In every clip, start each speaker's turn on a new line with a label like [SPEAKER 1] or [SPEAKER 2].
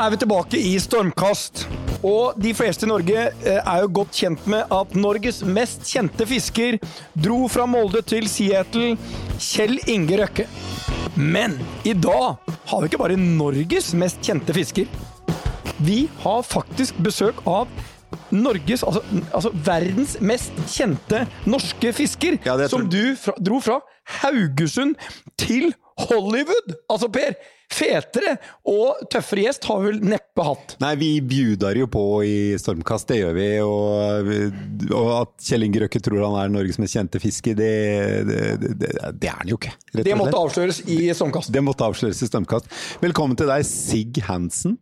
[SPEAKER 1] er vi tilbake i Stormkast. Og de fleste i Norge eh, er jo godt kjent med at Norges mest kjente fisker dro fra Molde til Seattle, Kjell Inge Røkke. Men i dag har vi ikke bare Norges mest kjente fisker. Vi har faktisk besøk av Norges, altså, altså verdens mest kjente norske fisker.
[SPEAKER 2] Ja,
[SPEAKER 1] som du fra, dro fra Haugesund til Hollywood! Altså, Per, fetere og tøffere gjest har vi vel neppe hatt.
[SPEAKER 2] Nei, vi bjudar jo på i Stormkast, det gjør vi. Og, og at Kjell Inge Røkke tror han er Norges mest kjente fisker, det, det, det, det er han jo ikke. rett
[SPEAKER 1] Det måtte avsløres i Stormkast.
[SPEAKER 2] det måtte avsløres i Stormkast. Velkommen til deg, Sig Hansen.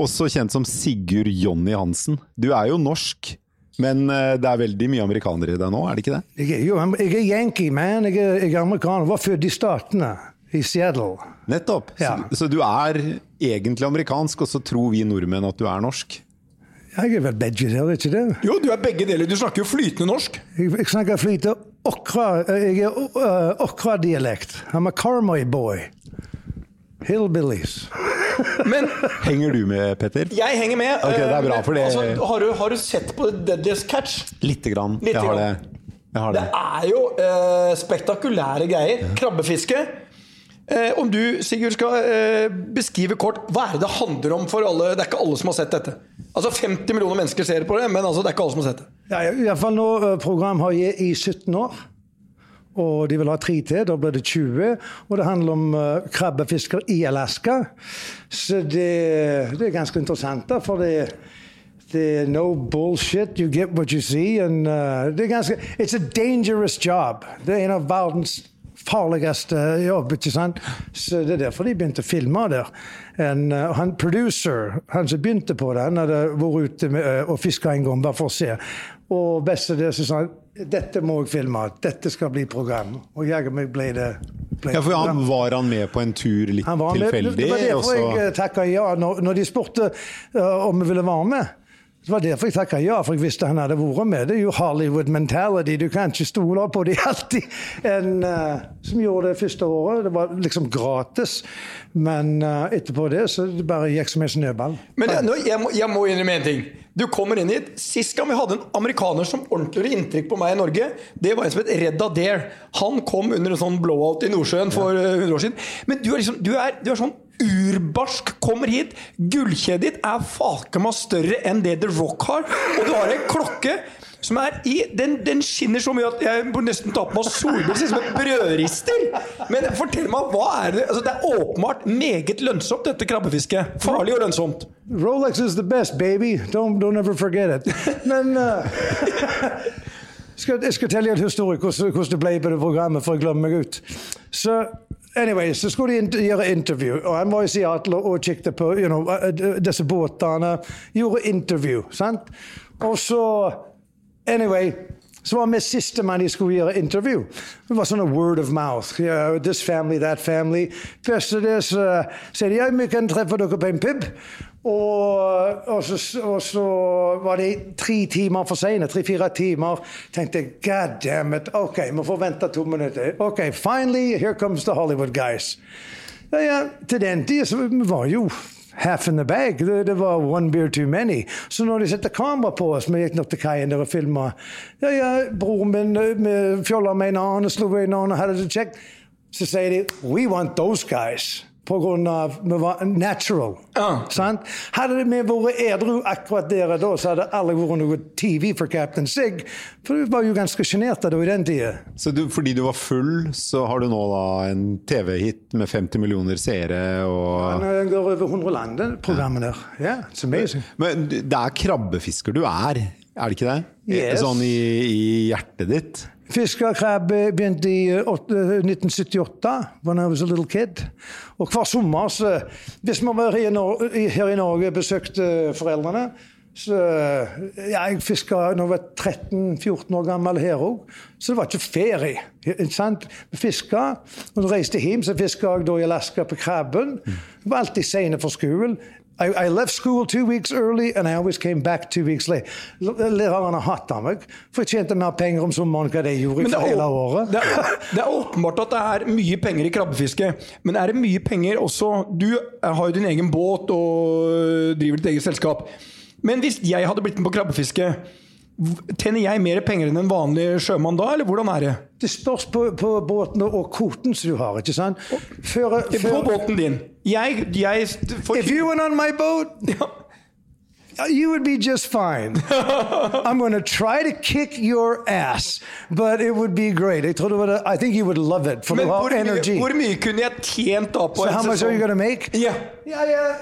[SPEAKER 2] Også kjent som Sigurd Jonny Hansen. Du er jo norsk, men eh, det er veldig mye amerikanere i deg nå, er det ikke det?
[SPEAKER 3] Jeg er jo jeg er yankee, man. Jeg er, jeg er amerikaner. Var født i Statene, i Seattle.
[SPEAKER 2] Nettopp.
[SPEAKER 3] Ja.
[SPEAKER 2] Så, så du er egentlig amerikansk, og så tror vi nordmenn at du er norsk?
[SPEAKER 3] Jeg er vel begge deler, ikke det?
[SPEAKER 1] Jo, du er begge deler. Du snakker jo flytende norsk.
[SPEAKER 3] Jeg, jeg snakker flytende okra Jeg er uh, okra-dialekt. I'm a Carmoy boy. Hillbillies.
[SPEAKER 1] Men
[SPEAKER 2] Henger du med, Petter?
[SPEAKER 1] jeg henger med.
[SPEAKER 2] Ok, det er
[SPEAKER 1] eh,
[SPEAKER 2] bra, for det-
[SPEAKER 1] altså, har, du, har du sett på Deadliest Catch?
[SPEAKER 2] Lite grann.
[SPEAKER 1] Litt
[SPEAKER 2] jeg har det. Jeg har
[SPEAKER 1] Det
[SPEAKER 2] det.
[SPEAKER 1] er jo uh, spektakulære greier. Krabbefiske. Eh, om du, Sigurd, skal eh, beskrive kort hva er det det handler om for alle Det er ikke alle som har sett dette. Altså 50 millioner mennesker ser på det, men altså, det er ikke alle som har sett det.
[SPEAKER 3] Ja, i hvert fall nå uh, program har jeg i 17 år. Og de vil ha tre til. Da blir det 20. Og det handler om uh, krabbefisker i Alaska. Så det, det er ganske interessant, da, for det det er no bullshit. You get what you see. And, uh, det er ganske, it's a dangerous job. Det er en av verdens farligste jobb, ikke sant? Så det er derfor de begynte å filme der. En, uh, han producer, han som begynte på den, hadde vært ute med, uh, og fiska en gang, bare for å se. Og best av det så sa han dette må jeg filme, dette skal bli program. Og jaggu meg ble det ble
[SPEAKER 2] Ja, for han. Var han med på en tur litt
[SPEAKER 3] med.
[SPEAKER 2] tilfeldig?
[SPEAKER 3] Det var derfor jeg takka ja. Når, når de spurte uh, om vi ville være med, det var derfor jeg takka ja, for jeg visste han hadde vært med. Det er jo Hollywood mentality. Du kan ikke stole på dem alltid. En uh, som gjorde det første året. Det var liksom gratis. Men uh, etterpå det så det bare gikk som en snøball.
[SPEAKER 1] Men jeg, jeg, må, jeg må innrømme en ting. Du kommer inn hit. Sist gang vi hadde en amerikaner som ordentlig inntrykk på meg i Norge, det var en som het Red Adair. Han kom under en sånn blowout i Nordsjøen for eh, 100 år siden. Men du er, liksom, du er, du er sånn urbarsk. Kommer hit. Gullkjedet ditt er faken meg større enn det The Rock har. Og du har en klokke som er i Den, den skinner så mye at jeg nesten ta på meg solbriller ser ut som en brødrister. Men fortell meg, hva er det altså, Det er åpenbart meget lønnsomt, dette krabbefisket. Farlig og lønnsomt.
[SPEAKER 3] Rolex is the best, baby. Don't, don't ever forget it. Men uh, skal, Jeg skal telle en historie hvordan, hvordan det ble på det programmet, for jeg glemmer meg ut. Så anyway, så skulle de int- gjøre intervju, og han var i Seattle og kikket på you know, uh, disse båtene. Gjorde intervju, sant? Og så Anyway, så var vi sistemann de skulle gjøre intervju. Det var sånn word of mouth. Yeah, this family, that family. Først av det så sier de ja, vi kan treffe dere på en pub. Og, og, så, og så var de tre timer for seine. Tre-fire timer. Tenkte jeg, god damn it. OK, vi får vente to minutter. OK, finally, here comes the Hollywood guys. Ja, ja, til den tid så var jo half in the bag. Det, det var one beer too many. Så når de setter kamera på oss, vi gikk nok til kaien der og filma ja, ja, Broren min eh, fjolla med en annen slo en annen hadde det kjekt. Så sier de We want those guys. Av vi var natural.
[SPEAKER 1] Ja.
[SPEAKER 3] Sant? Hadde vi vært edru akkurat der og da, så hadde det aldri vært noe TV for Captain Sig. For du var jo ganske sjenert da i den tida.
[SPEAKER 2] Så du, fordi du var full, så har du nå da en TV-hit med 50 millioner seere og
[SPEAKER 3] Den går over 100 land, det programmet der. Ja, it's amazing.
[SPEAKER 2] Men det er krabbefisker du er, er det ikke det?
[SPEAKER 3] Yes.
[SPEAKER 2] Sånn i, i hjertet ditt?
[SPEAKER 3] Fiske og krabbe begynte i eh, 1978, when I was a little kid. Og hver sommer, så, hvis vi var her i, Norge og besøkte foreldrene så, ja, Jeg fiska da jeg var 13-14 år gammel her òg, så det var ikke ferie. Ikke sant? Vi fiska. Når jeg reiste hjem, så fiska jeg da i Alaska på krabben. Jeg var alltid sein for skolen. I, I left school two weeks early, and I always came back two weeks late. L- Lærerne hatta meg, for jeg tjente mer penger om sommeren enn hva de gjorde for hele året.
[SPEAKER 1] det, er, det er åpenbart at det er mye penger i krabbefiske. Men er det mye penger også Du har jo din egen båt og driver ditt eget selskap. Men hvis jeg hadde blitt med på krabbefiske, tjener jeg mer penger enn en vanlig sjømann da, eller hvordan er det?
[SPEAKER 3] Det spørs på, på båten og kvoten som du har, ikke sant? Før,
[SPEAKER 1] På
[SPEAKER 3] før,
[SPEAKER 1] båten din. Jeg, jeg for,
[SPEAKER 3] if you went on my boat,
[SPEAKER 1] ja.
[SPEAKER 3] you would be just fine. I'm going to try to kick your ass, but it would be great. Jeg tror I think you would love it, for
[SPEAKER 1] Men hvor mye, hvor mye kunne jeg tjent da på
[SPEAKER 3] So
[SPEAKER 1] en
[SPEAKER 3] how much are you
[SPEAKER 1] gonna
[SPEAKER 3] going to make?
[SPEAKER 1] Yeah.
[SPEAKER 3] Ja, ja,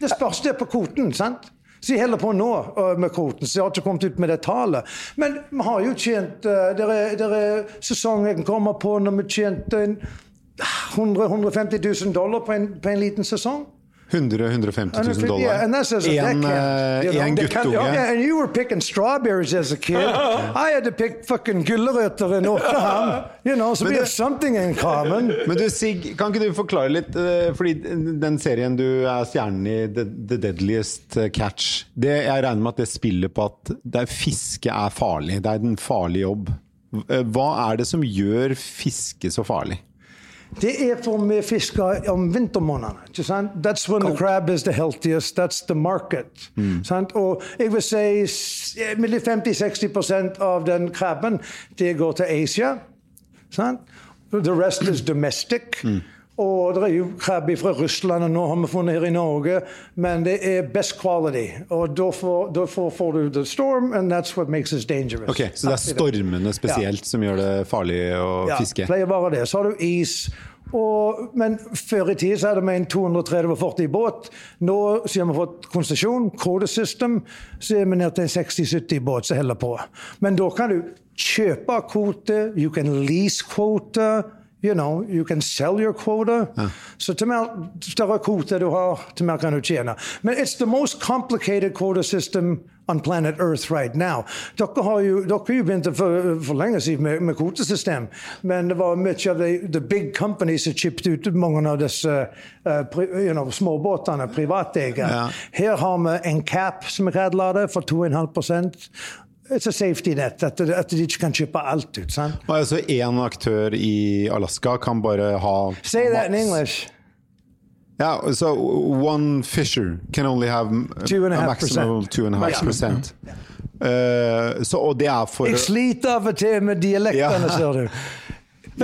[SPEAKER 3] det spørs det på kvoten, sant? Så jeg holder på nå uh, med kvoten, så jeg har ikke kommet ut med det tallet. Men vi har jo tjent uh, Det er, der er Sesongen kan på når vi tjente en 100 150 000 dollar på en, på en liten sesong.
[SPEAKER 2] 100 150 000 dollar.
[SPEAKER 3] Yeah, and that's as a
[SPEAKER 2] en, eh,
[SPEAKER 3] you know.
[SPEAKER 2] en guttunge.
[SPEAKER 1] ja.
[SPEAKER 3] Yeah, and you were picking strawberries as a kid. I had to pick fucking gulrøtter in Åkrehamn. You know, so we
[SPEAKER 2] Men
[SPEAKER 3] have something in common.
[SPEAKER 2] Men du, Sig, kan ikke du forklare litt? eh, Fordi den serien du er stjernen i, The, The Deadliest Catch, det, jeg regner med at det spiller på at fiske er farlig. Det er en farlig jobb. Eh, Hva er det som gjør fiske så farlig?
[SPEAKER 3] Det er for vi fisker om vintermånedene. ikke sant? That's when the crab is the healthiest. That's the market. Sant? Og jeg vil si s- mellom 50-60 av den krabben det går til Asia. Sant? The rest is domestic. Og det er jo krabbe fra Russland, og nå har vi funnet her i Norge. Men det er best quality. Og da får, du the storm, and that's what makes us dangerous.
[SPEAKER 2] Ok, Så det er stormene spesielt som gjør det farlig å
[SPEAKER 3] ja,
[SPEAKER 2] fiske?
[SPEAKER 3] pleier bare det. Så har du is. Og, men før i tid så hadde vi en 230-40 båt. Nå siden vi har fått konsesjon, quota system, så er vi ned til en 60-70 båt som holder på. Men da kan du kjøpe kvote, you can lease kvote. You know, you can sell your quota. Så til mer større kvote du har, til mer kan du tjene. Men it's the most complicated quota system on planet Earth right now. Dere har jo, dere jo begynt for, for lenge siden med, med kvotesystem, men det var mye av de the big companies som chippet ut mange av disse uh, pri, you know, småbåtene, privateide.
[SPEAKER 2] Ja.
[SPEAKER 3] Her har vi en cap, som vi kaller det, for 2,5 It's a safety net, at, at de ikke kan kjøpe alt ut. sant?
[SPEAKER 2] Og Altså Én aktør i Alaska kan bare ha
[SPEAKER 3] Say that in
[SPEAKER 2] English.
[SPEAKER 3] English.
[SPEAKER 2] Yeah, so one fisher can only have
[SPEAKER 3] Two and a
[SPEAKER 2] a maximum of
[SPEAKER 3] percent.
[SPEAKER 2] two and a half percent. Eh, så, og det er for
[SPEAKER 3] Jeg sliter av og til med dialektene,
[SPEAKER 2] Ja.
[SPEAKER 3] ser du.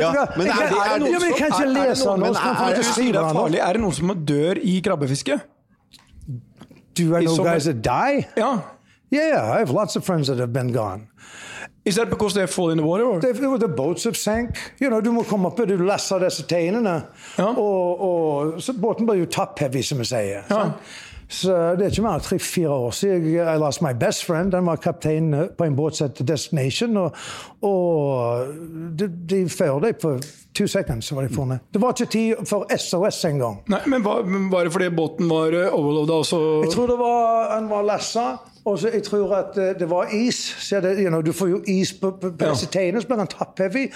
[SPEAKER 2] Ja, men er det- er det
[SPEAKER 3] Ja, jeg kan ikke lese
[SPEAKER 1] noen-
[SPEAKER 3] nå.
[SPEAKER 2] men
[SPEAKER 3] så
[SPEAKER 2] er-
[SPEAKER 1] det
[SPEAKER 3] den
[SPEAKER 1] Er det noen som dør i krabbefiske?
[SPEAKER 3] Do I know guys that die?
[SPEAKER 1] Ja.
[SPEAKER 3] Yeah, I have lots of friends that have been gone.
[SPEAKER 1] Is that because they fall in the water? Or?
[SPEAKER 3] The, the boats have sank. You know, du må komme opp, du lasser disse teinene.
[SPEAKER 1] Ja.
[SPEAKER 3] Og, og, så båten blir jo top-heavy, som vi sier.
[SPEAKER 1] Ja.
[SPEAKER 3] Så det er ikke mer enn tre-fire år siden I lost my best friend. Han var kaptein eh, på en båt som het Destination. Og, og de, de før det på two seconds så var de funnet. Det var ikke tid for SOS engang.
[SPEAKER 1] Men var, var det fordi båten var uh, overloada?
[SPEAKER 3] Jeg tror det var, han var lessa, og så jeg tror at eh, det var is. Det, you know, du får jo is på, på, på
[SPEAKER 1] Ja.
[SPEAKER 3] blir han top-heavy.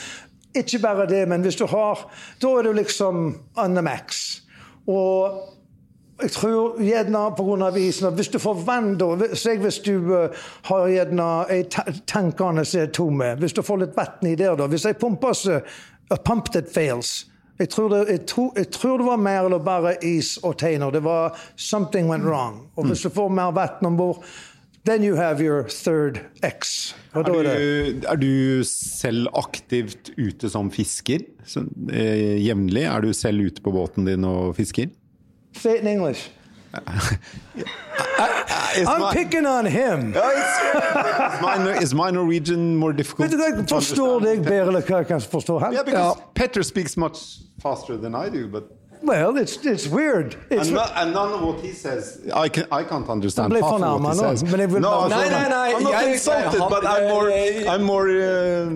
[SPEAKER 3] Ikke bare det, men hvis du har Da er du liksom on the max. Og jeg tror gjerne pga. isen Hvis du får vann, da Se hvis du uh, har gjerne ei ta- tankene som er tomme. Hvis du får litt vann i der, da. Hvis ei pumpe så A pump that fails. Jeg tror, det, jeg, tro, jeg tror det var mer eller bare is og teiner. Det var something went wrong. Og hvis du får mer vann om bord, then you have your third X.
[SPEAKER 2] Er du, er du selv aktivt ute som fisker? Så, eh, Jevnlig? Er du selv ute på båten din og fisker?
[SPEAKER 3] Say it in English.
[SPEAKER 2] Is
[SPEAKER 3] I'm
[SPEAKER 2] my-
[SPEAKER 3] picking on him.
[SPEAKER 2] Is, my, is my Norwegian more difficult?
[SPEAKER 3] Jeg forstår deg bedre enn jeg kan forstå ham.
[SPEAKER 2] Yeah, because Petter speaks much faster than I do, but
[SPEAKER 3] Well, it's, it's weird. It's,
[SPEAKER 2] and, no- and none of what he says, I, can, I can't understand half of what he
[SPEAKER 3] nå,
[SPEAKER 2] says.
[SPEAKER 3] men jeg vil
[SPEAKER 2] no,
[SPEAKER 3] bare-
[SPEAKER 2] I'm not
[SPEAKER 1] jeg-
[SPEAKER 2] insulted,
[SPEAKER 1] han-
[SPEAKER 2] but I'm more, I'm more, uh,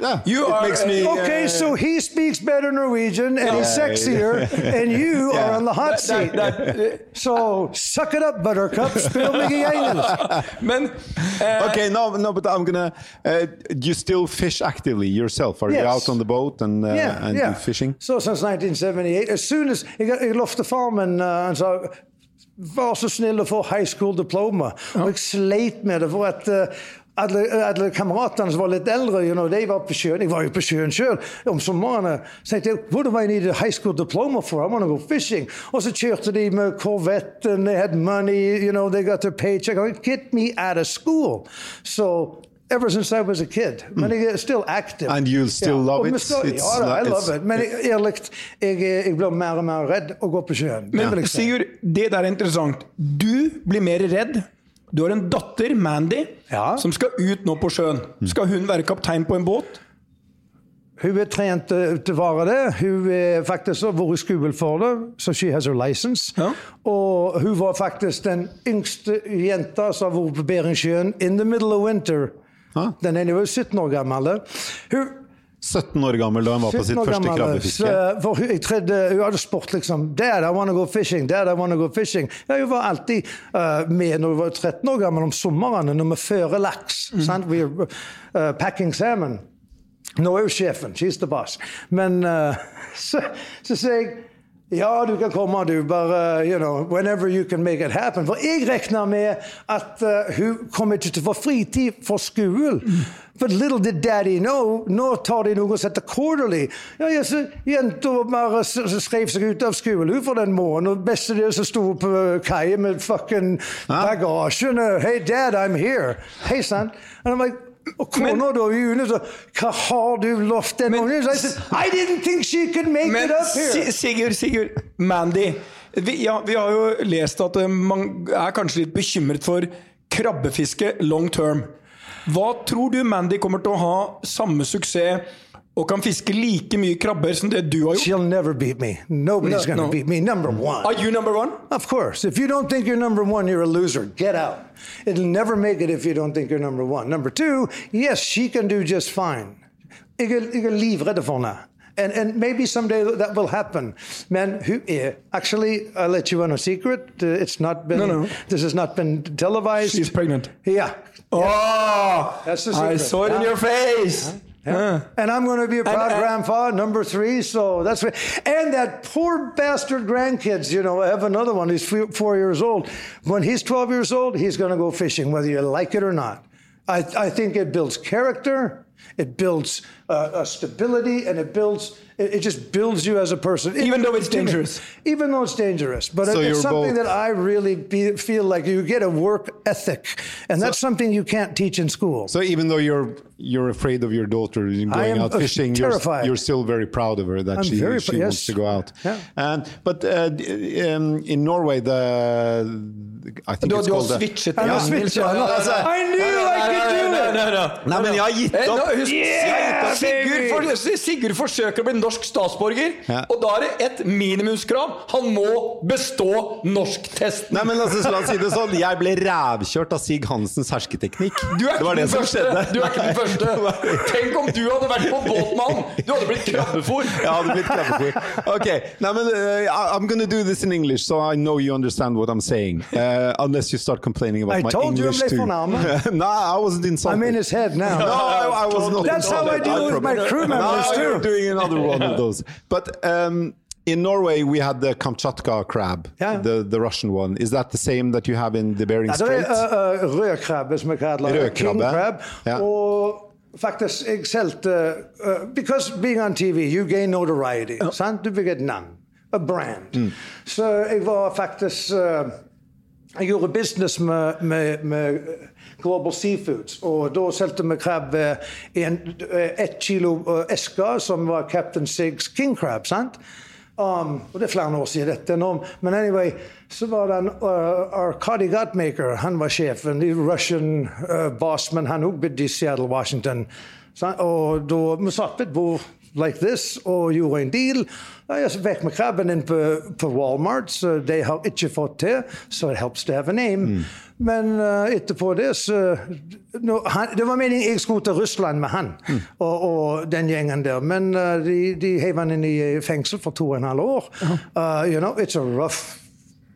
[SPEAKER 2] yeah,
[SPEAKER 1] You
[SPEAKER 2] it
[SPEAKER 1] are,
[SPEAKER 2] makes me...
[SPEAKER 1] uh,
[SPEAKER 3] Okay,
[SPEAKER 2] uh,
[SPEAKER 3] so he speaks better Norwegian and he's
[SPEAKER 2] Yeah.
[SPEAKER 3] sexier, and you
[SPEAKER 2] Yeah.
[SPEAKER 3] are on the hot
[SPEAKER 1] That-
[SPEAKER 3] seat.
[SPEAKER 1] that-
[SPEAKER 3] So suck it up, Buttercup. Spill meg i engelsk.
[SPEAKER 1] Men eh,
[SPEAKER 2] Okay, no, no, but I'm gonna. Uh, you still fish actively yourself? Are you out on the boat and uh,
[SPEAKER 3] Yeah,
[SPEAKER 2] and
[SPEAKER 3] yeah.
[SPEAKER 2] fishing?
[SPEAKER 3] So since 1978, as soon as jeg, jeg lovte far min uh, Han sa var så snill å få high school diploma. Og jeg sleit med det. for at uh, alle, alle kameratene som var litt eldre, you know, de var på sjøen. Jeg var jo på sjøen sjøl om somrene. Så tenkte jeg, what do I need a high school diploma for? I want to go fishing. Og så kjørte de med Corvette, and they had money, you know, they got their paycheck. Get me out of school. So ever since I was a kid. Men jeg er still active.
[SPEAKER 2] And you'll still
[SPEAKER 3] Ja,
[SPEAKER 2] love it?
[SPEAKER 3] Still,
[SPEAKER 2] It's
[SPEAKER 3] ja, da, I love it. Men jeg, ærlig, jeg, jeg blir mer og mer redd å gå på sjøen.
[SPEAKER 1] Men
[SPEAKER 3] jeg.
[SPEAKER 1] Sigurd, det der er interessant. Du blir mer redd. Du har en datter, Mandy,
[SPEAKER 3] Ja.
[SPEAKER 1] som skal ut nå på sjøen. Skal hun være kaptein på en båt?
[SPEAKER 3] Hun er trent eh, til å være det. Hun er faktisk har vært i skole for det, så she has her license.
[SPEAKER 1] Ja.
[SPEAKER 3] Og hun var faktisk den yngste jenta som har vært på Beringsjøen in the middle of winter.
[SPEAKER 2] Ja.
[SPEAKER 3] Den ene var 17 år gammel. Hun
[SPEAKER 2] 17 år gammel da han var på sitt første krabbefiske.
[SPEAKER 3] så- For hun, jeg trodde, hun hadde spurt liksom Dad, I wanna go fishing. Dad, I wanna go fishing. Ja, hun var alltid uh, med når hun var 13 år gammel om somrene når vi fører laks. sant? We are uh, packing salmon. Nå er hun sjefen. She's the boss. Men uh, så, så sier jeg ja, du kan komme, du. Bare you know, whenever you can make it happen. For jeg regner med at uh, hun kommer ikke til å få fritid for skolen. But little did daddy know, nå tar de noe som heter quarterly. Ja, jeg, Jenta bare skrev seg ut av skolen for den måneden, Og beste det som sto på kaia med fucking bagasjen og, Hey dad, I'm here. Hei sann. And I'm like, og kona da i juni sa Hva har du lovt den ungen? Så jeg sa I didn't think she could make
[SPEAKER 1] Men
[SPEAKER 3] it up here.
[SPEAKER 1] Sigurd, Sigurd, Mandy. Vi, ja, vi har jo lest at eh, man er kanskje litt bekymret for krabbefiske long term. Hva tror du Mandy kommer til å ha samme suksess og kan fiske like mye krabber som det du har gjort?
[SPEAKER 3] She'll never beat me. Nobody's
[SPEAKER 1] No,
[SPEAKER 3] going to
[SPEAKER 1] no.
[SPEAKER 3] beat me. Number one.
[SPEAKER 1] Are you number one?
[SPEAKER 3] Of course. If you don't think you're number one, you're a loser. Get out. It'll never make it if you don't think you're number one. Number two, yes, she can do just fine. Jeg er, jeg er livredd for henne. And, and maybe someday that will happen. Men hun er Actually, I'll let you on a secret. Uh, it's not been.
[SPEAKER 1] No, no.
[SPEAKER 3] This has not been televised.
[SPEAKER 1] She's pregnant.
[SPEAKER 3] Yeah.
[SPEAKER 1] Oh,
[SPEAKER 3] That's the secret.
[SPEAKER 1] I saw it in your face.
[SPEAKER 3] Yeah. And I'm going to be a proud
[SPEAKER 1] and-
[SPEAKER 3] grandpa, number three. So that's right. And that poor bastard grandkids, you know, I have another one. He's four four years old. When he's 12 years old, he's going to go fishing, whether you like it or not. I, I think it builds character, it builds uh, a stability, and it builds. It, it just builds you as a person. It-
[SPEAKER 1] Even though it's dangerous.
[SPEAKER 3] Even though it's dangerous, but
[SPEAKER 2] So
[SPEAKER 3] it- it's something
[SPEAKER 2] both-
[SPEAKER 3] that I really be, feel like you get a work ethic, and that's something you can't teach in school.
[SPEAKER 2] So even though you're you're afraid of your daughter going out
[SPEAKER 3] uh,
[SPEAKER 2] fishing, you're, you're still very proud of her that
[SPEAKER 3] I'm
[SPEAKER 2] she,
[SPEAKER 3] very
[SPEAKER 2] she
[SPEAKER 3] pr-
[SPEAKER 2] wants to go out.
[SPEAKER 3] Yeah.
[SPEAKER 2] And but uh, d- um, in Norway, the I think
[SPEAKER 1] Du,
[SPEAKER 2] it's
[SPEAKER 1] du har switchet
[SPEAKER 3] har
[SPEAKER 1] engelsk.
[SPEAKER 3] I knew I could do it!
[SPEAKER 1] Nei,
[SPEAKER 2] men jeg har gitt opp!
[SPEAKER 3] Yeah,
[SPEAKER 1] Sigurd, for, Sigurd forsøker å bli norsk statsborger,
[SPEAKER 2] Ja.
[SPEAKER 1] og da er det et minimumskrav. Han må bestå norsktesten.
[SPEAKER 2] Nei, men altså, La oss si det sånn, jeg ble rævkjørt av Sig Hansens hersketeknikk.
[SPEAKER 1] Du er
[SPEAKER 2] det var det som
[SPEAKER 1] første.
[SPEAKER 2] skjedde.
[SPEAKER 1] Du er ikke den første. Tenk om du hadde vært på båt med han! Du hadde blitt krabbefôr.
[SPEAKER 2] Jeg hadde blitt krabbefôr. Ok, nei, men uh, I'm gonna do this in English, so I know you understand what I'm saying. Uh, unless you start complaining about
[SPEAKER 3] I
[SPEAKER 2] my
[SPEAKER 3] told you
[SPEAKER 2] English
[SPEAKER 3] I'm
[SPEAKER 2] too.
[SPEAKER 3] fornærmet.
[SPEAKER 2] no, I wasn't insulted.
[SPEAKER 3] I'm in his head now.
[SPEAKER 2] No, I, I was not.
[SPEAKER 3] That's how I deal with my crew members, too.
[SPEAKER 2] you're doing another one of those. But um, in Norway, we had the Kamchatka crab,
[SPEAKER 3] Yeah.
[SPEAKER 2] the the Russian one. Is that the same that you have in the Bering
[SPEAKER 3] Ja,
[SPEAKER 2] Strait?
[SPEAKER 3] uh, uh, rødkrabbe, som jeg kaller det.
[SPEAKER 2] Rødkrabbe.
[SPEAKER 3] King crab.
[SPEAKER 2] Ja.
[SPEAKER 3] Og faktisk, jeg solgte uh, Because being on TV, you gain notoriety. Sant? Du bygger et navn. A brand.
[SPEAKER 2] Mm.
[SPEAKER 3] Så jeg var faktisk uh, Jeg gjorde business med, med, med Global Seafoods, og da solgte vi krabbe ett kilo eske esker, som var Captain Sigs King Crab. sant? Um, og det er flere år siden dette nå. Men anyway, så var det en uh, Arkady Gutmaker. Han var sjefen. Russian uh, boss, men han òg bodde i Seattle, Washington. Så, og da vi satt ved et bord like this og gjorde en deal. Jeg fikk med krabben inn på, på Walmart, så de har ikke fått til. Så it helps to have a name. Men uh, etterpå det så no, han, Det var meningen jeg skulle til Russland med han og, og den gjengen der, men uh, de, de heiv han inn i fengsel for to og en halv år. Uh, you know, it's a rough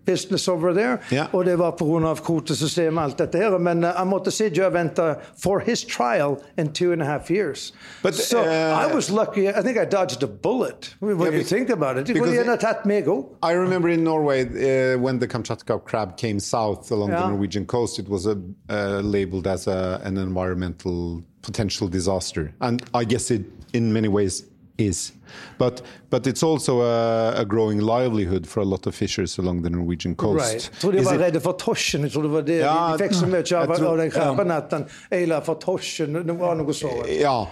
[SPEAKER 3] business over there.
[SPEAKER 2] Ja.
[SPEAKER 3] Og det var pga. kvotesystemet og alt dette her. Men uh, jeg måtte sitte og vente for his trial in two and a half years.
[SPEAKER 2] But,
[SPEAKER 3] so
[SPEAKER 2] uh,
[SPEAKER 3] I was lucky. I think I dodged a bullet when
[SPEAKER 2] Yeah,
[SPEAKER 3] you think about it.
[SPEAKER 2] Because it-
[SPEAKER 3] gjerne tatt meg òg.
[SPEAKER 2] I remember in Norway uh, when the Kamchatka crab came south along the Norwegian coast, it was a, uh, labeled as a, an environmental potential disaster, and I guess it in many ways is. But but it's also a, a growing livelihood for a lot of fishers along the Norwegian coast.
[SPEAKER 3] Right. Jeg tror de var
[SPEAKER 2] it-
[SPEAKER 3] redde for. Jeg tror det var det.
[SPEAKER 2] Ja,
[SPEAKER 3] de fikk så mye av,
[SPEAKER 2] tror-
[SPEAKER 3] av den krabben at den eila for torsken. Det var noe så.
[SPEAKER 2] Ja,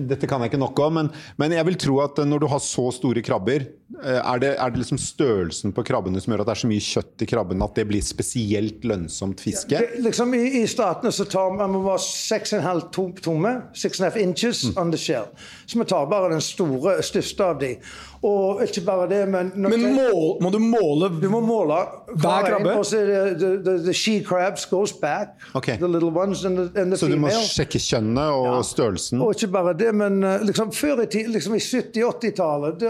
[SPEAKER 2] dette kan jeg ikke nok om, men, men jeg vil tro at når du har så store krabber, eh, er det, er det liksom størrelsen på krabbene som gjør at det er så mye kjøtt i krabben at det blir spesielt lønnsomt fiske?
[SPEAKER 3] Det, liksom I, i statene så tar man bare være 6,5 tomme, 6,5 inches
[SPEAKER 2] Mm.
[SPEAKER 3] on the shell. Så vi tar bare den store, største av de. Og ikke bare det, men
[SPEAKER 1] Men mål, må du måle
[SPEAKER 3] Du må måle
[SPEAKER 1] Hver krabbe?
[SPEAKER 3] Og så det the, the, the she crabs goes back.
[SPEAKER 2] Okay.
[SPEAKER 3] The little ones and the, and the
[SPEAKER 2] Så du må sjekke kjønnet og størrelsen?
[SPEAKER 3] Og ikke bare det, men eh, liksom før i tid, liksom i 70-80-tallet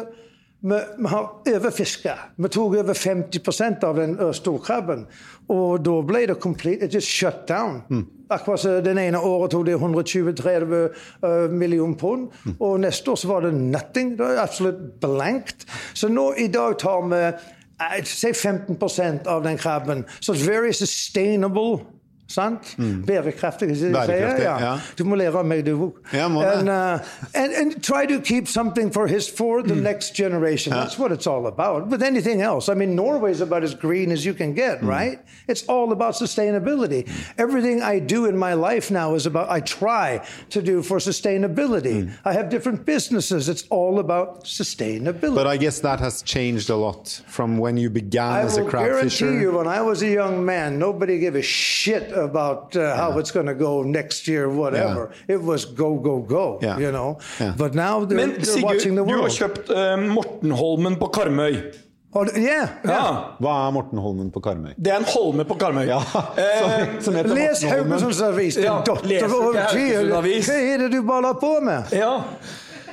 [SPEAKER 3] vi, vi har overfiska. Vi tok over 50% av den uh, storkrabben. Og da ble det complete, it just shut down. Akkurat den ene året tok det 120-30 uh, millioner pund. Og neste år så var det nothing. Det var absolutt blankt. Så nå i dag tar vi eh, si 15 av den krabben. Så it's very sustainable. Sant? Mm. Bærekraftig, det de sier?
[SPEAKER 2] Bærekraftig,
[SPEAKER 3] Ja.
[SPEAKER 2] ja.
[SPEAKER 3] Du må lære av meg, du òg.
[SPEAKER 2] Ja, må det.
[SPEAKER 3] and, uh, and, and try to keep something for his for the mm. next generation. That's what it's all about. With anything else, I mean, Norway's about as green as you can get, mm. right? It's all about sustainability. Everything I do in my life now is about I try to do for sustainability. I have different businesses. It's all about sustainability.
[SPEAKER 2] But I guess that has changed a lot from when you began
[SPEAKER 3] I
[SPEAKER 2] as a crab
[SPEAKER 3] guarantee
[SPEAKER 2] fisher.
[SPEAKER 3] you, when I was a young man, nobody gave a shit about uh, how it's going to go next year, whatever. It was go, go, go.
[SPEAKER 2] Yeah.
[SPEAKER 3] You know.
[SPEAKER 2] Yeah.
[SPEAKER 3] But now they're,
[SPEAKER 1] Men
[SPEAKER 3] they're
[SPEAKER 1] Sigurd,
[SPEAKER 3] watching the world
[SPEAKER 1] du har kjøpt Morten Mortenholmen på Karmøy.
[SPEAKER 3] Oh, yeah.
[SPEAKER 1] Ja.
[SPEAKER 2] Hva er Mortenholmen på Karmøy?
[SPEAKER 1] Det er en holme på Karmøy.
[SPEAKER 2] Ja,
[SPEAKER 1] Eh,
[SPEAKER 2] som, som heter
[SPEAKER 3] Les. Haugesunds Avis,
[SPEAKER 1] Ja,
[SPEAKER 3] Hva er det du baller på med?
[SPEAKER 1] ja.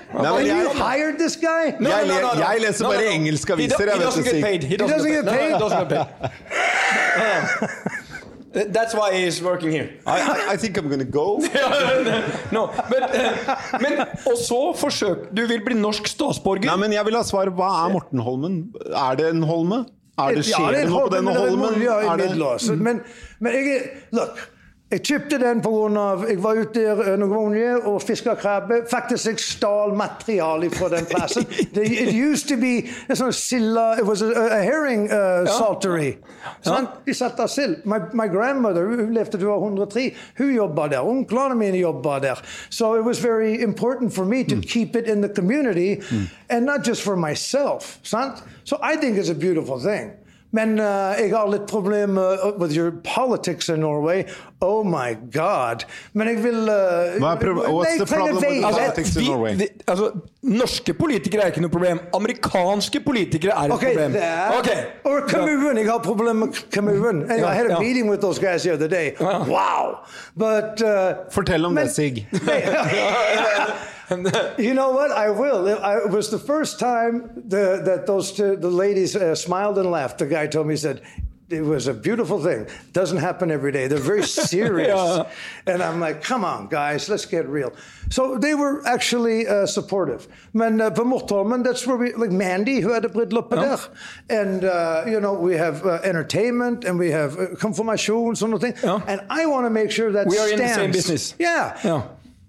[SPEAKER 2] Nei,
[SPEAKER 3] Have
[SPEAKER 2] men
[SPEAKER 3] you hired this guy?
[SPEAKER 1] No,
[SPEAKER 2] Jeg
[SPEAKER 1] no, no, no, no.
[SPEAKER 2] jeg leser bare
[SPEAKER 1] no.
[SPEAKER 2] engelske
[SPEAKER 1] He
[SPEAKER 2] aviser,
[SPEAKER 1] do-
[SPEAKER 2] jeg
[SPEAKER 1] he doesn't get paid. He
[SPEAKER 3] He doesn't
[SPEAKER 1] he doesn't get paid. That's why he's working here.
[SPEAKER 2] I, I, I think I'm gonna go.
[SPEAKER 1] no, men, uh, men, og så forsøk Du vil bli norsk statsborger.
[SPEAKER 2] Nei, men jeg vil ha svar. Hva er Mortenholmen? Er det en holme? Er det,
[SPEAKER 3] Ja,
[SPEAKER 2] skjer
[SPEAKER 3] det er
[SPEAKER 2] det noe på denne
[SPEAKER 3] det er
[SPEAKER 2] holmen?
[SPEAKER 3] ja, i
[SPEAKER 2] Er det.
[SPEAKER 3] Men, men jeg Look. Jeg kjøpte den pga. jeg var ute der noen ganger og fiska krabbe. Faktisk jeg stal materiale fra den plassen. It used to be a sånn silla It was a, a herring uh, saltery. Sant? De satt der sild. My, my grandmother hun levde til hun var 103. Hun jobba der. Onklene mine jobba der. So it was very important for me to keep it in the community, and not just for myself. Sant? So I think it's a beautiful thing. Men uh, jeg har litt problemer uh, with your politics in Norway. Oh my God. Men jeg vil uh,
[SPEAKER 2] Hva er what's the problem with politics in Norway?
[SPEAKER 1] vi- altså, norske politikere er ikke noe problem. Amerikanske politikere er et
[SPEAKER 3] Okay,
[SPEAKER 1] problem.
[SPEAKER 3] that.
[SPEAKER 1] okay.
[SPEAKER 3] Or Cameroon. Jeg har problemer med Cameroon. And
[SPEAKER 1] Ja,
[SPEAKER 3] I had a
[SPEAKER 1] yeah.
[SPEAKER 3] meeting with those guys the other day. Wow. But uh,
[SPEAKER 2] Fortell om
[SPEAKER 3] Men-
[SPEAKER 2] det, Sig.
[SPEAKER 3] you know what? I will. It, I, it was the first time the, that those two, the ladies uh, smiled and laughed. The guy told me, he said, it was a beautiful thing. Doesn't happen every day. They're very serious.
[SPEAKER 1] Yeah.
[SPEAKER 3] And I'm like, come on, guys, let's get real. So they were actually uh, supportive. Men uh, Mortholmen, that's where we, like Mandy, who had a bryllup there. And, uh, you know, we have uh, entertainment and we have come for uh, confirmation, sånne ting.
[SPEAKER 1] Yeah.
[SPEAKER 3] And I want to make sure that
[SPEAKER 1] We are in the same business.
[SPEAKER 3] Yeah.
[SPEAKER 1] Yeah.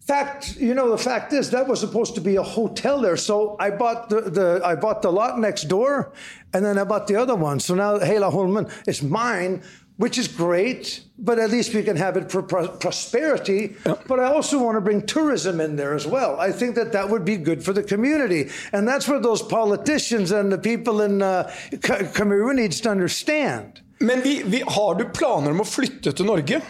[SPEAKER 3] Fact, you know, the fact is that was supposed to be a hotel there. So I bought the, the I bought the lot next door, and then I bought the other one. So now Hela Holman is mine, which is great. But at least we can have it for pro- prosperity. But I also want to bring tourism in there as well. I think that that would be good for the community, and that's where those politicians and the people in uh, Ca- Cameroon needs to understand.
[SPEAKER 1] Men vi, vi, har du planer om å flytte til Norge?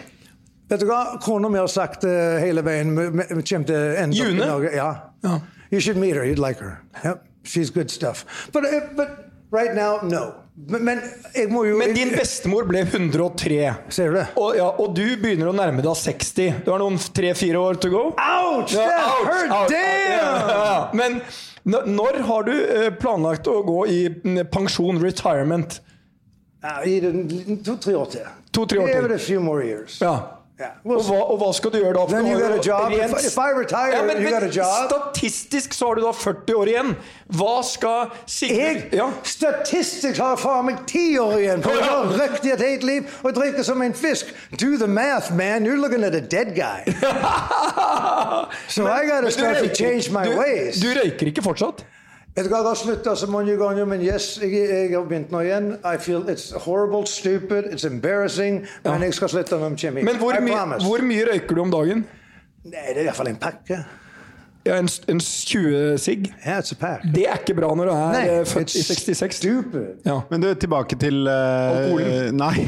[SPEAKER 3] Vet du hva? Kona mi har sagt uh, hele veien Vi kommer til å ende opp i? Norge. Ja. You should meet her. You'd like her. Yep. She's good stuff. But, uh, but right now, no. Men, men jeg jo
[SPEAKER 1] Men din bestemor ble 103.
[SPEAKER 3] Ser du det?
[SPEAKER 1] Og, ja, og du begynner å nærme deg 60. Du har noen tre-fire år to go.
[SPEAKER 3] Ouch!
[SPEAKER 1] Ja, ouch,
[SPEAKER 3] hurt!
[SPEAKER 1] ouch,
[SPEAKER 3] Damn!
[SPEAKER 1] ja. Men når har du eh, planlagt å gå i pensjon, retirement?
[SPEAKER 3] Det to-tre år til.
[SPEAKER 1] To-tre år
[SPEAKER 3] Give
[SPEAKER 1] til.
[SPEAKER 3] it a few more years.
[SPEAKER 1] Ja.
[SPEAKER 3] Yeah, we'll
[SPEAKER 1] Og hva, og hva skal du gjøre da?
[SPEAKER 3] Then you got a job.
[SPEAKER 1] rent-
[SPEAKER 3] If- if I retire,
[SPEAKER 1] ja, men,
[SPEAKER 3] you got a job.
[SPEAKER 1] Statistisk så har du da 40 år igjen. Hva skal
[SPEAKER 3] Jeg
[SPEAKER 1] ja.
[SPEAKER 3] statistisk har faen meg ti år igjen for å
[SPEAKER 1] Ja.
[SPEAKER 3] røkt riktig et helt liv og drikke som en fisk. Do the math, man. You're looking at a dead guy. So I gotta
[SPEAKER 1] Men
[SPEAKER 3] start to change my
[SPEAKER 1] du,
[SPEAKER 3] ways.
[SPEAKER 1] Du røyker ikke fortsatt?
[SPEAKER 3] Vet du hva, jeg har sluttet så mange ganger, men yes, jeg, jeg har begynt nå igjen. I feel it's horrible, stupid, it's embarrassing, men jeg skal slutte når de kommer hit.
[SPEAKER 1] Men hvor,
[SPEAKER 3] I
[SPEAKER 1] my, hvor mye røyker du om dagen?
[SPEAKER 3] Nei, det er i hvert fall en pakke.
[SPEAKER 1] Ja, en, en 20 sigg?
[SPEAKER 3] Yeah.
[SPEAKER 1] Det er ikke bra når du er
[SPEAKER 3] Nei,
[SPEAKER 1] eh, født i
[SPEAKER 3] it's
[SPEAKER 1] 66.
[SPEAKER 3] Stupid.
[SPEAKER 1] Ja.
[SPEAKER 2] Men du, tilbake til uh,
[SPEAKER 1] Alkoholen.
[SPEAKER 2] Nei.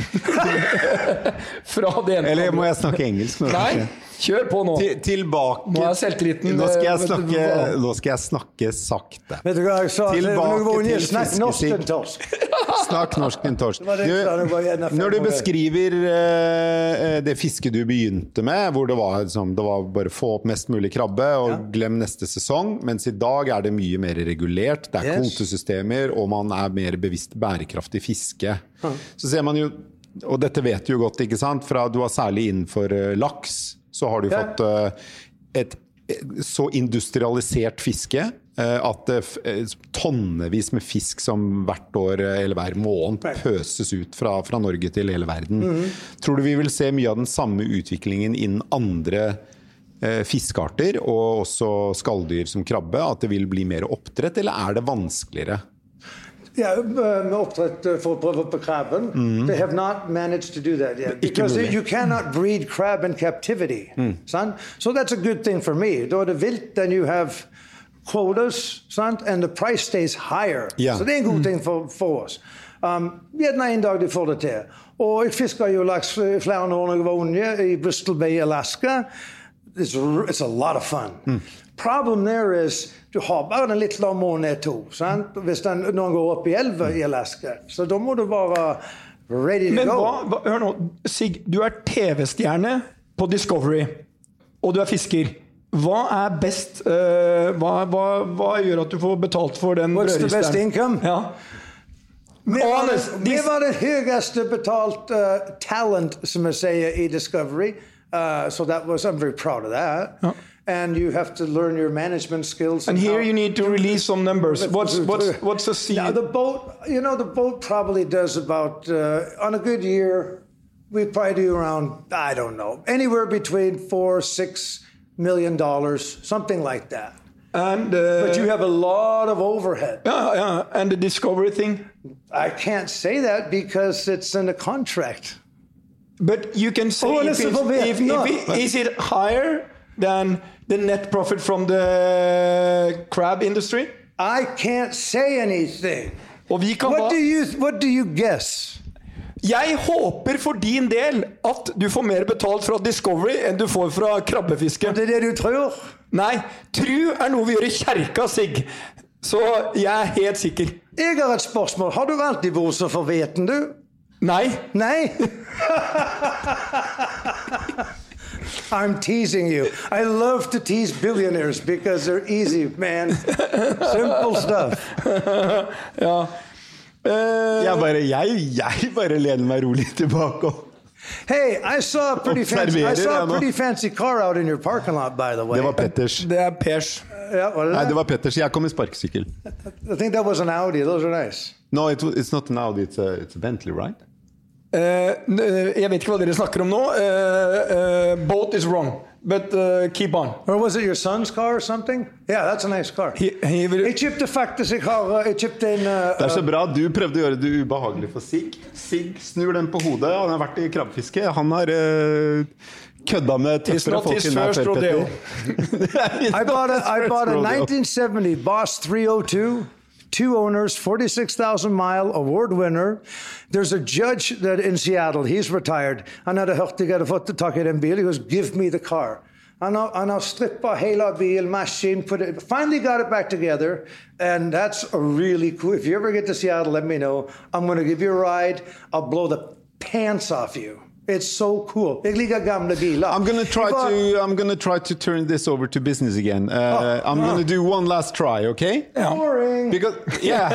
[SPEAKER 1] Fra det ene
[SPEAKER 2] Eller må jeg snakke engelsk nå?
[SPEAKER 1] Nei,
[SPEAKER 2] kanskje?
[SPEAKER 1] Kjør på nå.
[SPEAKER 2] Til, tilbake
[SPEAKER 1] Nå er selvtilliten,
[SPEAKER 2] Nå skal, jeg
[SPEAKER 1] eh, vet du
[SPEAKER 2] snakke, nå skal jeg snakke sakte.
[SPEAKER 3] Vet du hva jeg sa?
[SPEAKER 2] Tilbake til
[SPEAKER 3] Snakk norsk, din torsk.
[SPEAKER 2] Snakk norsk, din torsk. når du beskriver uh, det fisket du begynte med, hvor det var, liksom, det var bare få opp mest mulig krabbe og glem neste sesong, mens i dag er det mye mer regulert. Det er
[SPEAKER 3] Yes.
[SPEAKER 2] kvotesystemer, og man er mer bevisst bærekraftig fiske. Så ser man jo, og dette vet du jo godt, ikke sant, fra du har særlig innenfor laks, så har du
[SPEAKER 3] Ja.
[SPEAKER 2] fått uh, et eh, så industrialisert fiske eh, at tonnevis med fisk som hvert år eller hver måned pøses ut fra, fra Norge til hele verden. Tror du vi vil se mye av den samme utviklingen innen andre fiskearter, og også skalldyr som krabbe? At det vil bli mer oppdrett, eller er det vanskeligere?
[SPEAKER 3] Oppdrett uh, for å prøve på krabben. They have not managed to do that yet. Because you cannot breed crab in captivity. Son? So that's a good thing for me. Da er det vilt, then you have quotas, sant? and the price stays higher.
[SPEAKER 2] Ja.
[SPEAKER 3] Så det er en god ting for, for oss. Um, gjerne en dag de får det til. Og jeg fiska jo laks flere år da jeg var unge, i Bristol Bay, Alaska. It's, it's a lot of fun. Problem there is du har bare en litt lav måned to. Sant? Hvis den, noen går opp i elva i Alaska. Så da må du være ready to
[SPEAKER 1] Men
[SPEAKER 3] go.
[SPEAKER 1] hva, hva, hør nå, Sig, du er TV-stjerne på Discovery, og du er fisker. Hva er best uh, hva, hva, hva gjør at du får betalt for den brødristeren? Ja.
[SPEAKER 3] Vi var, vi var det høyeste betalt uh, talent, som jeg sier, i Discovery. Uh, so that was, I'm very proud of that. And you have to learn your management skills.
[SPEAKER 1] And here you need to release some numbers. What's, what's, what's the seed?
[SPEAKER 3] Now the boat, you know, the boat probably does about uh, on a good year, we probably do around I don't know anywhere between four six million dollars, something like that.
[SPEAKER 1] And, uh,
[SPEAKER 3] But you have a lot of overhead.
[SPEAKER 1] yeah, yeah, and the Discovery thing?
[SPEAKER 3] I can't say that because it's in a contract.
[SPEAKER 1] But you can say
[SPEAKER 3] Oh,
[SPEAKER 1] if,
[SPEAKER 3] listen,
[SPEAKER 1] it's,
[SPEAKER 3] for
[SPEAKER 1] if, if it, is it higher than the net profit from the crab industry?
[SPEAKER 3] I can't say anything. What do you What do you guess?
[SPEAKER 1] jeg håper for din del at du får mer betalt fra Discovery enn du får fra krabbefiske.
[SPEAKER 3] Det er det du tror?
[SPEAKER 1] Nei, tru er noe vi gjør i kjerka, Sig. Så jeg er helt sikker.
[SPEAKER 3] Jeg har et spørsmål. Har du alltid vært så forveten, du?
[SPEAKER 1] Nei.
[SPEAKER 3] Nei? I'm teasing you. I love to tease billionaires because they're easy, man. Simple stuff.
[SPEAKER 1] Ja. Uh,
[SPEAKER 2] Jeg bare, jeg, jeg bare lener meg rolig tilbake. og-
[SPEAKER 3] Hey, I saw a pretty fancy, I saw a pretty fancy car out in your parking lot, by the way.
[SPEAKER 2] Det var Petters.
[SPEAKER 1] det er Pers.
[SPEAKER 3] Yeah, det
[SPEAKER 2] Nei,
[SPEAKER 3] det?
[SPEAKER 2] var Petters. Jeg kom i sparkesykkel.
[SPEAKER 3] I think that was an Audi. Those are nice.
[SPEAKER 2] No, it, it's not an Audi, it's a, it's a Bentley, right?
[SPEAKER 1] Uh, jeg vet ikke hva dere snakker om nå. Eh, boat is wrong, but uh, keep on.
[SPEAKER 3] Or was it your son's car or something? Yeah, that's a nice car.
[SPEAKER 1] He, he will,
[SPEAKER 3] Jeg kjøpte faktisk Jeg har Jeg kjøpte en uh,
[SPEAKER 2] Det er så bra. Du prøvde å gjøre det ubehagelig for Sig. Sig snur den på hodet. Han har vært i krabbefiske. Han har uh, kødda med tøffere folk enn deg før. Petter.
[SPEAKER 3] I bought a, I bought a 1970 Boss 302, two owners, 46,000 mile award winner. There's a judge that in Seattle, he's retired. Han hadde hørt jeg hadde fått tak i den bilen. He goes, give me the car. Han har, han har strippet hele bil, machine, put it, finally got it back together. And that's a really cool, if you ever get to Seattle, let me know. I'm going to give you a ride. I'll blow the pants off you. It's so cool. Jeg liker gamle biler.
[SPEAKER 2] I'm gonna try to I'm gonna try to turn this over to business again. Uh,
[SPEAKER 3] Oh,
[SPEAKER 2] I'm
[SPEAKER 3] oh.
[SPEAKER 2] gonna do one last try, okay?
[SPEAKER 3] Boring.
[SPEAKER 2] Because yeah,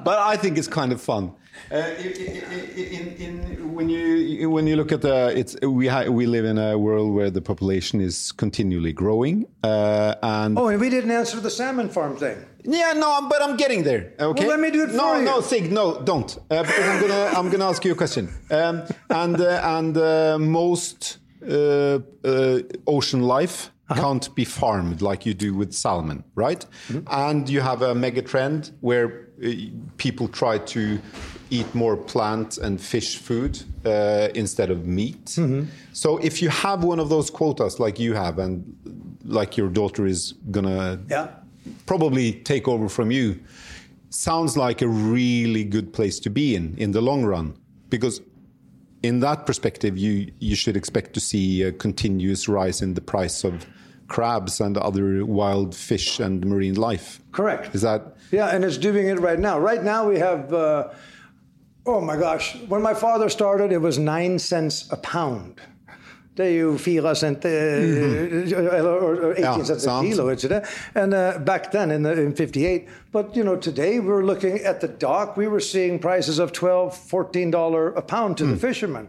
[SPEAKER 2] but I think it's kind of fun. Uh, in, in, when you when you look at the it's we ha, we live in a world where the population is continually growing uh, and
[SPEAKER 3] Oh, and we didn't answer the salmon farm thing.
[SPEAKER 2] yeah no but I'm getting there okay
[SPEAKER 3] Well, let me do it
[SPEAKER 2] no
[SPEAKER 3] for you.
[SPEAKER 2] no Sig no don't uh, because I'm gonna I'm gonna ask you a question um, and uh, and uh, most uh, uh, ocean life
[SPEAKER 3] Uh-huh.
[SPEAKER 2] can't be farmed like you do with salmon right
[SPEAKER 3] Mm-hmm.
[SPEAKER 2] and you have a mega trend where uh, people try to eat more plant and fish food uh, instead of meat
[SPEAKER 3] Mm-hmm.
[SPEAKER 2] so if you have one of those quotas like you have and like your daughter is gonna
[SPEAKER 3] Yeah.
[SPEAKER 2] probably take over from you sounds like a really good place to be in in the long run because in that perspective you you should expect to see a continuous rise in the price of crabs and other wild fish and marine life
[SPEAKER 3] Correct.
[SPEAKER 2] is that
[SPEAKER 3] Yeah, and it's doing it right now. Right now we have, uh, oh my gosh, when my father started, it was nine cents a pound. Det er jo fire cent, uh, eller or, or 18
[SPEAKER 2] Ja,
[SPEAKER 3] cents a kilo, ikke det? And uh, back then in, the, in 58, but you know, today we're looking at the dock, we were seeing prices of 12, 14 dollar a pound to the fishermen.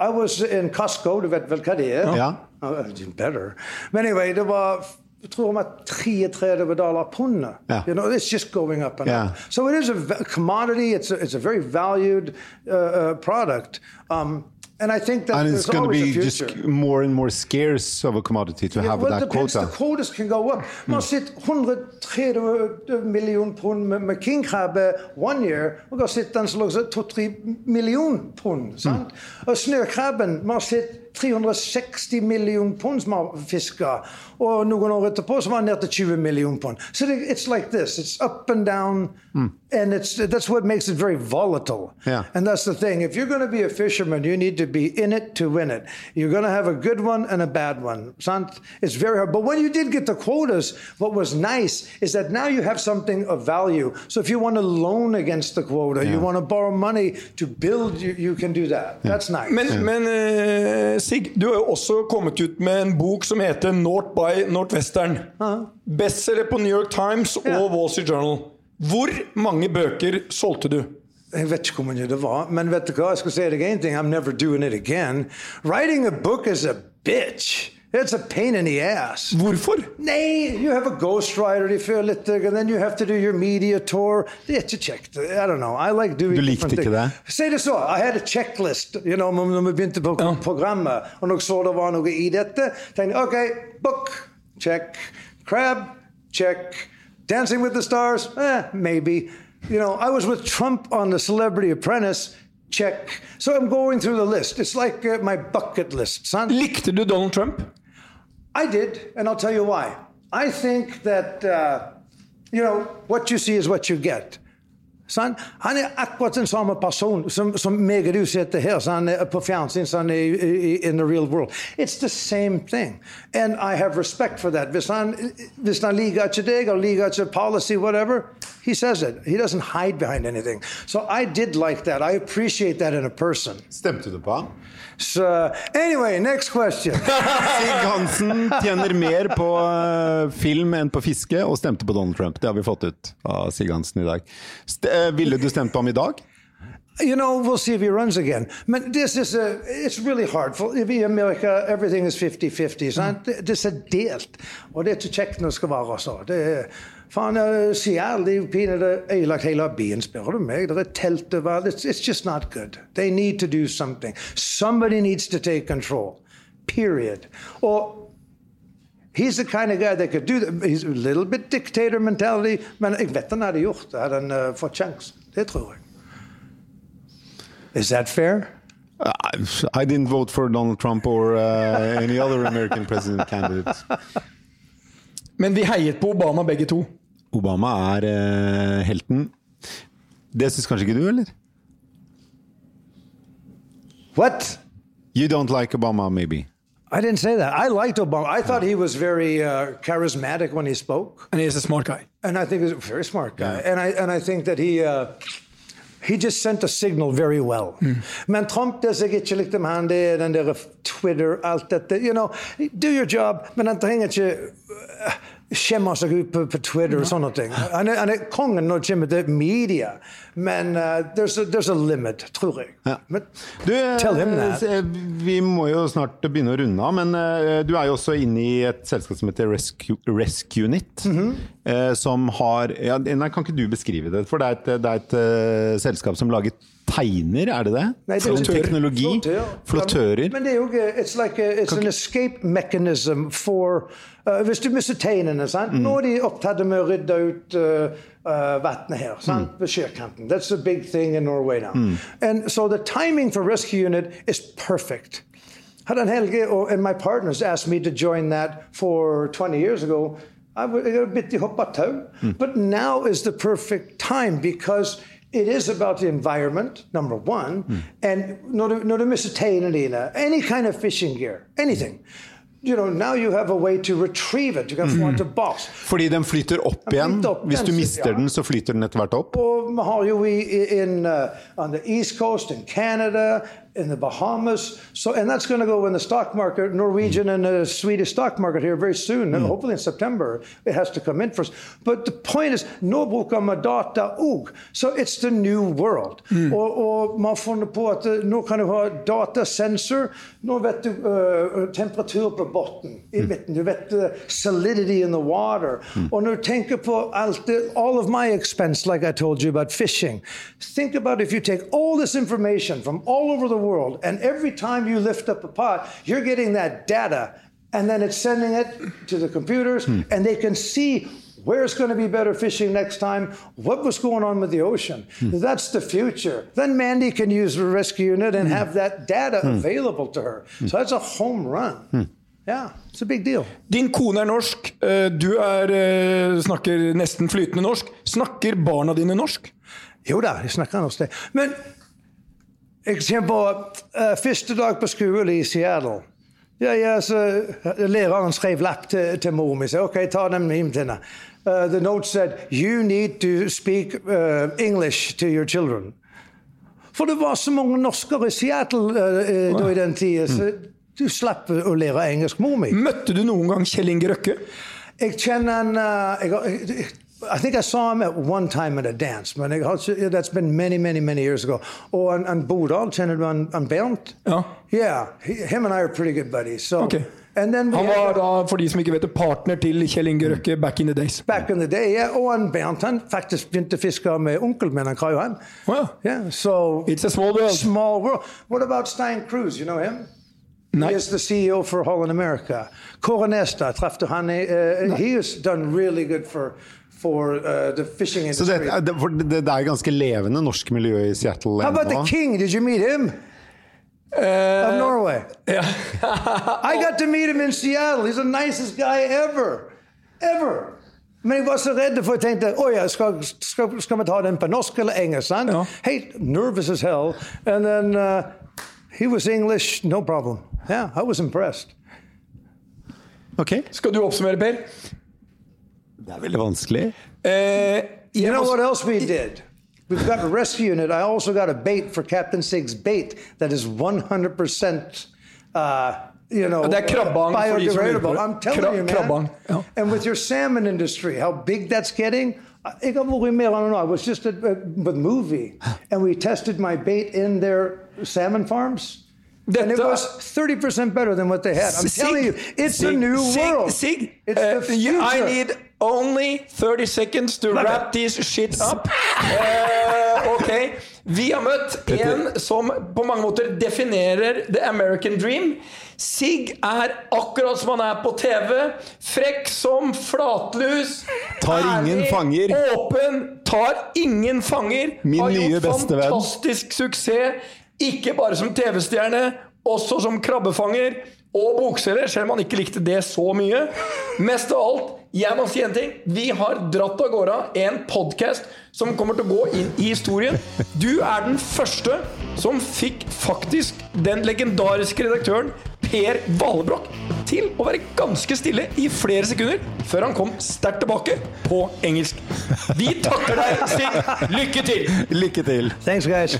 [SPEAKER 3] I was in Costco, du vet vel hva det er?
[SPEAKER 2] Ja.
[SPEAKER 3] Uh, better. But anyway, det var tror om at 33 dollar pundet.
[SPEAKER 2] Ja.
[SPEAKER 3] You know, it's just going up and
[SPEAKER 2] Yeah.
[SPEAKER 3] up. So it is a commodity. It's a, it's a very valued uh, uh, product. Um, and I think that
[SPEAKER 2] and it's going to be just more and more scarce of a commodity to have
[SPEAKER 3] well,
[SPEAKER 2] that
[SPEAKER 3] depends.
[SPEAKER 2] quota
[SPEAKER 3] The quotas can go up. Hmm. Man har sett 130 million pund med, med kingkrabbe eh, one year. Og har sett den som lå 2-3 million pund. Hmm. Sant? Og snøkrabben har sett 360 million pund som har fiska. Og noen år etterpå så var den ned til 20 million pund. Så det, it's like this. It's up and down. Hmm. And it's, that's what makes it very volatile.
[SPEAKER 2] Yeah.
[SPEAKER 3] And that's the thing. If you're going to be a fisherman, you need to be in it to win it. You're going to have a good one and a bad one. Sant? It's very hard. But when you did get the quotas, what was nice is that now you have something of value. So if you want to loan against the quota, you want to borrow money to build, you, you can do that. That's nice.
[SPEAKER 1] Men, men eh, Sig, du har jo også kommet ut med en bok som heter North by Northwestern. Bestselger på New York Times og Wall Street Journal. Hvor mange bøker solgte du?
[SPEAKER 3] Jeg vet ikke hvor mye det var, men vet du hva? Jeg skal si deg en ting. I'm never doing it again. Writing a book is a bitch. It's a pain in the ass.
[SPEAKER 1] Hvorfor?
[SPEAKER 3] Nei, you have a ghostwriter, de føler litt, and then you have to do your media tour. Det er ikke kjekt. I don't know. I like doing
[SPEAKER 2] Du likte ikke
[SPEAKER 3] things. Si det så. I had a checklist you know, når vi begynte på
[SPEAKER 1] Ja.
[SPEAKER 3] programmet, og når jeg så det var noe i dette, tenkte jeg OK, book, check. Crab, check. Dancing with the Stars, eh, maybe. You know, I was with Trump on The Celebrity Apprentice, check. So I'm going through the list. It's like uh, my bucket list, son.
[SPEAKER 1] Likte du Donald Trump?
[SPEAKER 3] I did, and I'll tell you why. I think that, uh, you know, what you see is what you get. Sant? Han er akkurat den samme person som, som meg og du sitter her så han er på fjernsyn så er i, i, in the real world. It's the same thing. And I have respect for that. Hvis han, hvis han liker ikke deg, eller liker ikke policy, whatever, he says it. He doesn't hide behind anything. So I did like that. I appreciate that in a person.
[SPEAKER 2] stemte du på han?
[SPEAKER 3] So anyway, next question.
[SPEAKER 2] Sig Hansen tjener mer på eh, film enn på fiske, og stemte på Donald Trump. Det har vi fått ut av Sig Hansen i dag. St eh, ville du stemt på ham i dag?
[SPEAKER 3] You know, we'll see if he runs again. But this is a, it's really hard. For in America, everything is 50-50. Mm. Det, det er delt. Og det er ikke kjekt når det skal være så. Er, faen, uh, Seattle, de pinadø ødelagt hele byen, spør du meg. Det er telt overalt. It's, it's just not good. They need to do something. Somebody needs to take control. Period. Og He's the kind of guy that could do that. He's a little bit dictator mentality, men jeg vet han hadde gjort det. Hadde han uh, fått sjansen. Det tror jeg. Is that fair?
[SPEAKER 2] I didn't vote for Donald Trump or uh, any other American president candidates.
[SPEAKER 1] Men vi heiet på Obama begge to.
[SPEAKER 2] Obama er eh, helten. Det syns kanskje ikke du, eller?
[SPEAKER 3] What?
[SPEAKER 2] You don't like Obama, maybe?
[SPEAKER 3] I didn't say that. I liked Obama. I thought he was very uh, charismatic when he spoke,
[SPEAKER 1] And he's a smart guy.
[SPEAKER 3] and I think he's a very smart guy. And I and I think that he. Uh, he just sent a signal very well. Men Trump det som jeg ikke likte med han, det er den der Twitter, alt dette. You know, do your job, men han trenger ikke uh, skjemmer seg ut på, på Twitter og sånne ting. Han er, han er kongen når det kommer til media, men uh, there's, a, there's a limit, tror jeg.
[SPEAKER 2] Ja.
[SPEAKER 3] Men,
[SPEAKER 2] Du, eh,
[SPEAKER 3] Tell him that.
[SPEAKER 2] eh, vi må jo snart begynne å runde av, men uh, du er jo også inne i et selskap som heter Rescue, Rescue
[SPEAKER 3] Unit.
[SPEAKER 2] Mm -hmm. uh, som har ja, Nei, kan ikke du beskrive det? For det er et, det er et eh, selskap som lager teiner, er det det?
[SPEAKER 3] Nei, det er
[SPEAKER 2] teknologi?
[SPEAKER 3] Flottør.
[SPEAKER 2] Flottører?
[SPEAKER 3] Men det er jo It's like a, it's an escape mechanism for uh, Hvis du mister teinene sant?
[SPEAKER 2] Mm.
[SPEAKER 3] Nå er de opptatt med å rydde ut uh, uh, vannet her sant?
[SPEAKER 2] Mm.
[SPEAKER 3] ved sjøkanten. That's a big thing in Norway now. And so the timing for rescue unit is perfect. Hadde Helge og, and my partners asked me to join that for 20 years ago, I would would bit hoppa tau. But now is the perfect time because it is about the environment, number one, and når du, når du mister teiene dine, any kind of fishing gear, anything. You know, now you have a way to retrieve it. You can få den tilbake.
[SPEAKER 2] Fordi den flyter opp igjen.
[SPEAKER 3] opp,
[SPEAKER 2] Hvis du mister
[SPEAKER 3] ja.
[SPEAKER 2] den, så flyter den etter hvert opp.
[SPEAKER 3] Og vi har jo i, in, uh, on the East Coast, in Canada, in the Bahamas. So, and that's going to go in the stock market, Norwegian and the Swedish stock market here very soon. And hopefully in September, it has to come in first. But the point is, nå bruker vi data òg. So it's the new world. Og, og man funnet på at uh, nå kan du ha datasensor. Nå vet du uh, temperatur på bunnen midten. Du vet uh, solidity in the water. Og når du tenker på alt det, all of my expense, like I told you about fishing, think about if you take all this information from all over the world, and every time you lift up a pot, you're getting that data, and then it's sending it to the computers, and they can see where it's going to be better fishing next time, what was going on with the ocean. That's the future. Then Mandy can use the rescue unit and have that data available to her. So that's a home run. Yeah, it's a big deal.
[SPEAKER 1] Din kone er norsk, eh, du er, eh, snakker nesten flytende norsk. Snakker barna dine norsk?
[SPEAKER 3] Jo da, jeg snakker norsk. det. Men på uh, første dag på skole i Seattle. Ja, ja, så, uh, læreren skrev lapp til, til mor mi. OK, ta dem hjem til henne. Uh, the note said, You need to speak uh, English to your children. For det var så mange norskere i Seattle uh, uh, i den tida, så du slapp å lære engelsk, mor mi.
[SPEAKER 1] Møtte du noen gang Kjell Inge Røkke?
[SPEAKER 3] Jeg kjenner han jeg, jeg, I think I saw him at one time at a dance, men jeg, har that's been many, many, many years ago. Oh, Bodal, kjenner du han, han Bernt?
[SPEAKER 1] Ja.
[SPEAKER 3] Yeah, he, him and I are pretty good buddies. So,
[SPEAKER 1] Ok.
[SPEAKER 3] and then we
[SPEAKER 1] Han var da, for de som ikke vet det, partner til Kjell Inge Røkke back in the days.
[SPEAKER 3] Back in the day, yeah. Og han Bernt han faktisk begynte å fiske med onkelen min, han Kai han.
[SPEAKER 1] Å ja.
[SPEAKER 3] Yeah, so
[SPEAKER 1] It's a small world.
[SPEAKER 3] small world. What about Stein Cruz? You know him?
[SPEAKER 1] Nei.
[SPEAKER 3] He is the CEO for Holland America. Coronesta, traff du han? Uh, he has done really good for, for uh, the fishing
[SPEAKER 2] Så
[SPEAKER 3] industry.
[SPEAKER 2] det, er- det, for det, det er ganske levende norsk miljø i Seattle
[SPEAKER 3] How about
[SPEAKER 2] ennå.
[SPEAKER 3] the king? Did you meet him?
[SPEAKER 1] Uh,
[SPEAKER 3] Of Norway. I got to meet him in Seattle. He's the nicest guy ever. Ever. Men jeg var så redd, for jeg tenkte oh ja, skal, skal, skal vi ta den på norsk eller engelsk? sant?
[SPEAKER 1] Ja.
[SPEAKER 3] Hey, nervous as hell. And then uh, he was English, no problem. Yeah, I was impressed.
[SPEAKER 2] Ok,
[SPEAKER 1] Skal du oppsummere, Per?
[SPEAKER 2] Det er veldig vanskelig.
[SPEAKER 1] Eh,
[SPEAKER 3] You know what else we did? We've got a rescue unit. I also got a bait for Captain Sig's bait that is 100% uh, you know,
[SPEAKER 1] Det er krabbang for de som lurer på
[SPEAKER 3] biodegradable. I'm telling
[SPEAKER 1] Kra-
[SPEAKER 3] you, man.
[SPEAKER 1] krabbang, ja.
[SPEAKER 3] And with your salmon industry, how big that's getting. I got more I don't know. I was just at, uh, with movie, and we tested my bait in their salmon farms. And it was 30% better than what they had. I'm
[SPEAKER 1] Sig-
[SPEAKER 3] telling you, it's a new
[SPEAKER 1] Sig-
[SPEAKER 3] world.
[SPEAKER 1] Sig,
[SPEAKER 3] It's the
[SPEAKER 1] you- I need only 30 seconds to wrap this shit up. Uh, ok, vi har møtt en som på mange måter definerer the American dream. Sig er akkurat som han er på TV. Frekk som flatlus.
[SPEAKER 2] Tar ingen fanger.
[SPEAKER 1] Åpen. Tar ingen fanger.
[SPEAKER 2] Min
[SPEAKER 1] har
[SPEAKER 2] nye
[SPEAKER 1] gjort
[SPEAKER 2] fantastisk
[SPEAKER 1] fantastisk suksess. Ikke bare som TV-stjerne, også som krabbefanger og bokselger, selv om han ikke likte det så mye. Mest av alt, jeg må si en ting. Vi har dratt av gårde en podkast som kommer til å gå inn i historien. Du er den første som fikk faktisk den legendariske redaktøren Per Valebrokk til å være ganske stille i flere sekunder før han kom sterkt tilbake på engelsk. Vi takker deg, Stig. Lykke til!
[SPEAKER 2] Lykke til.
[SPEAKER 3] Thanks, guys.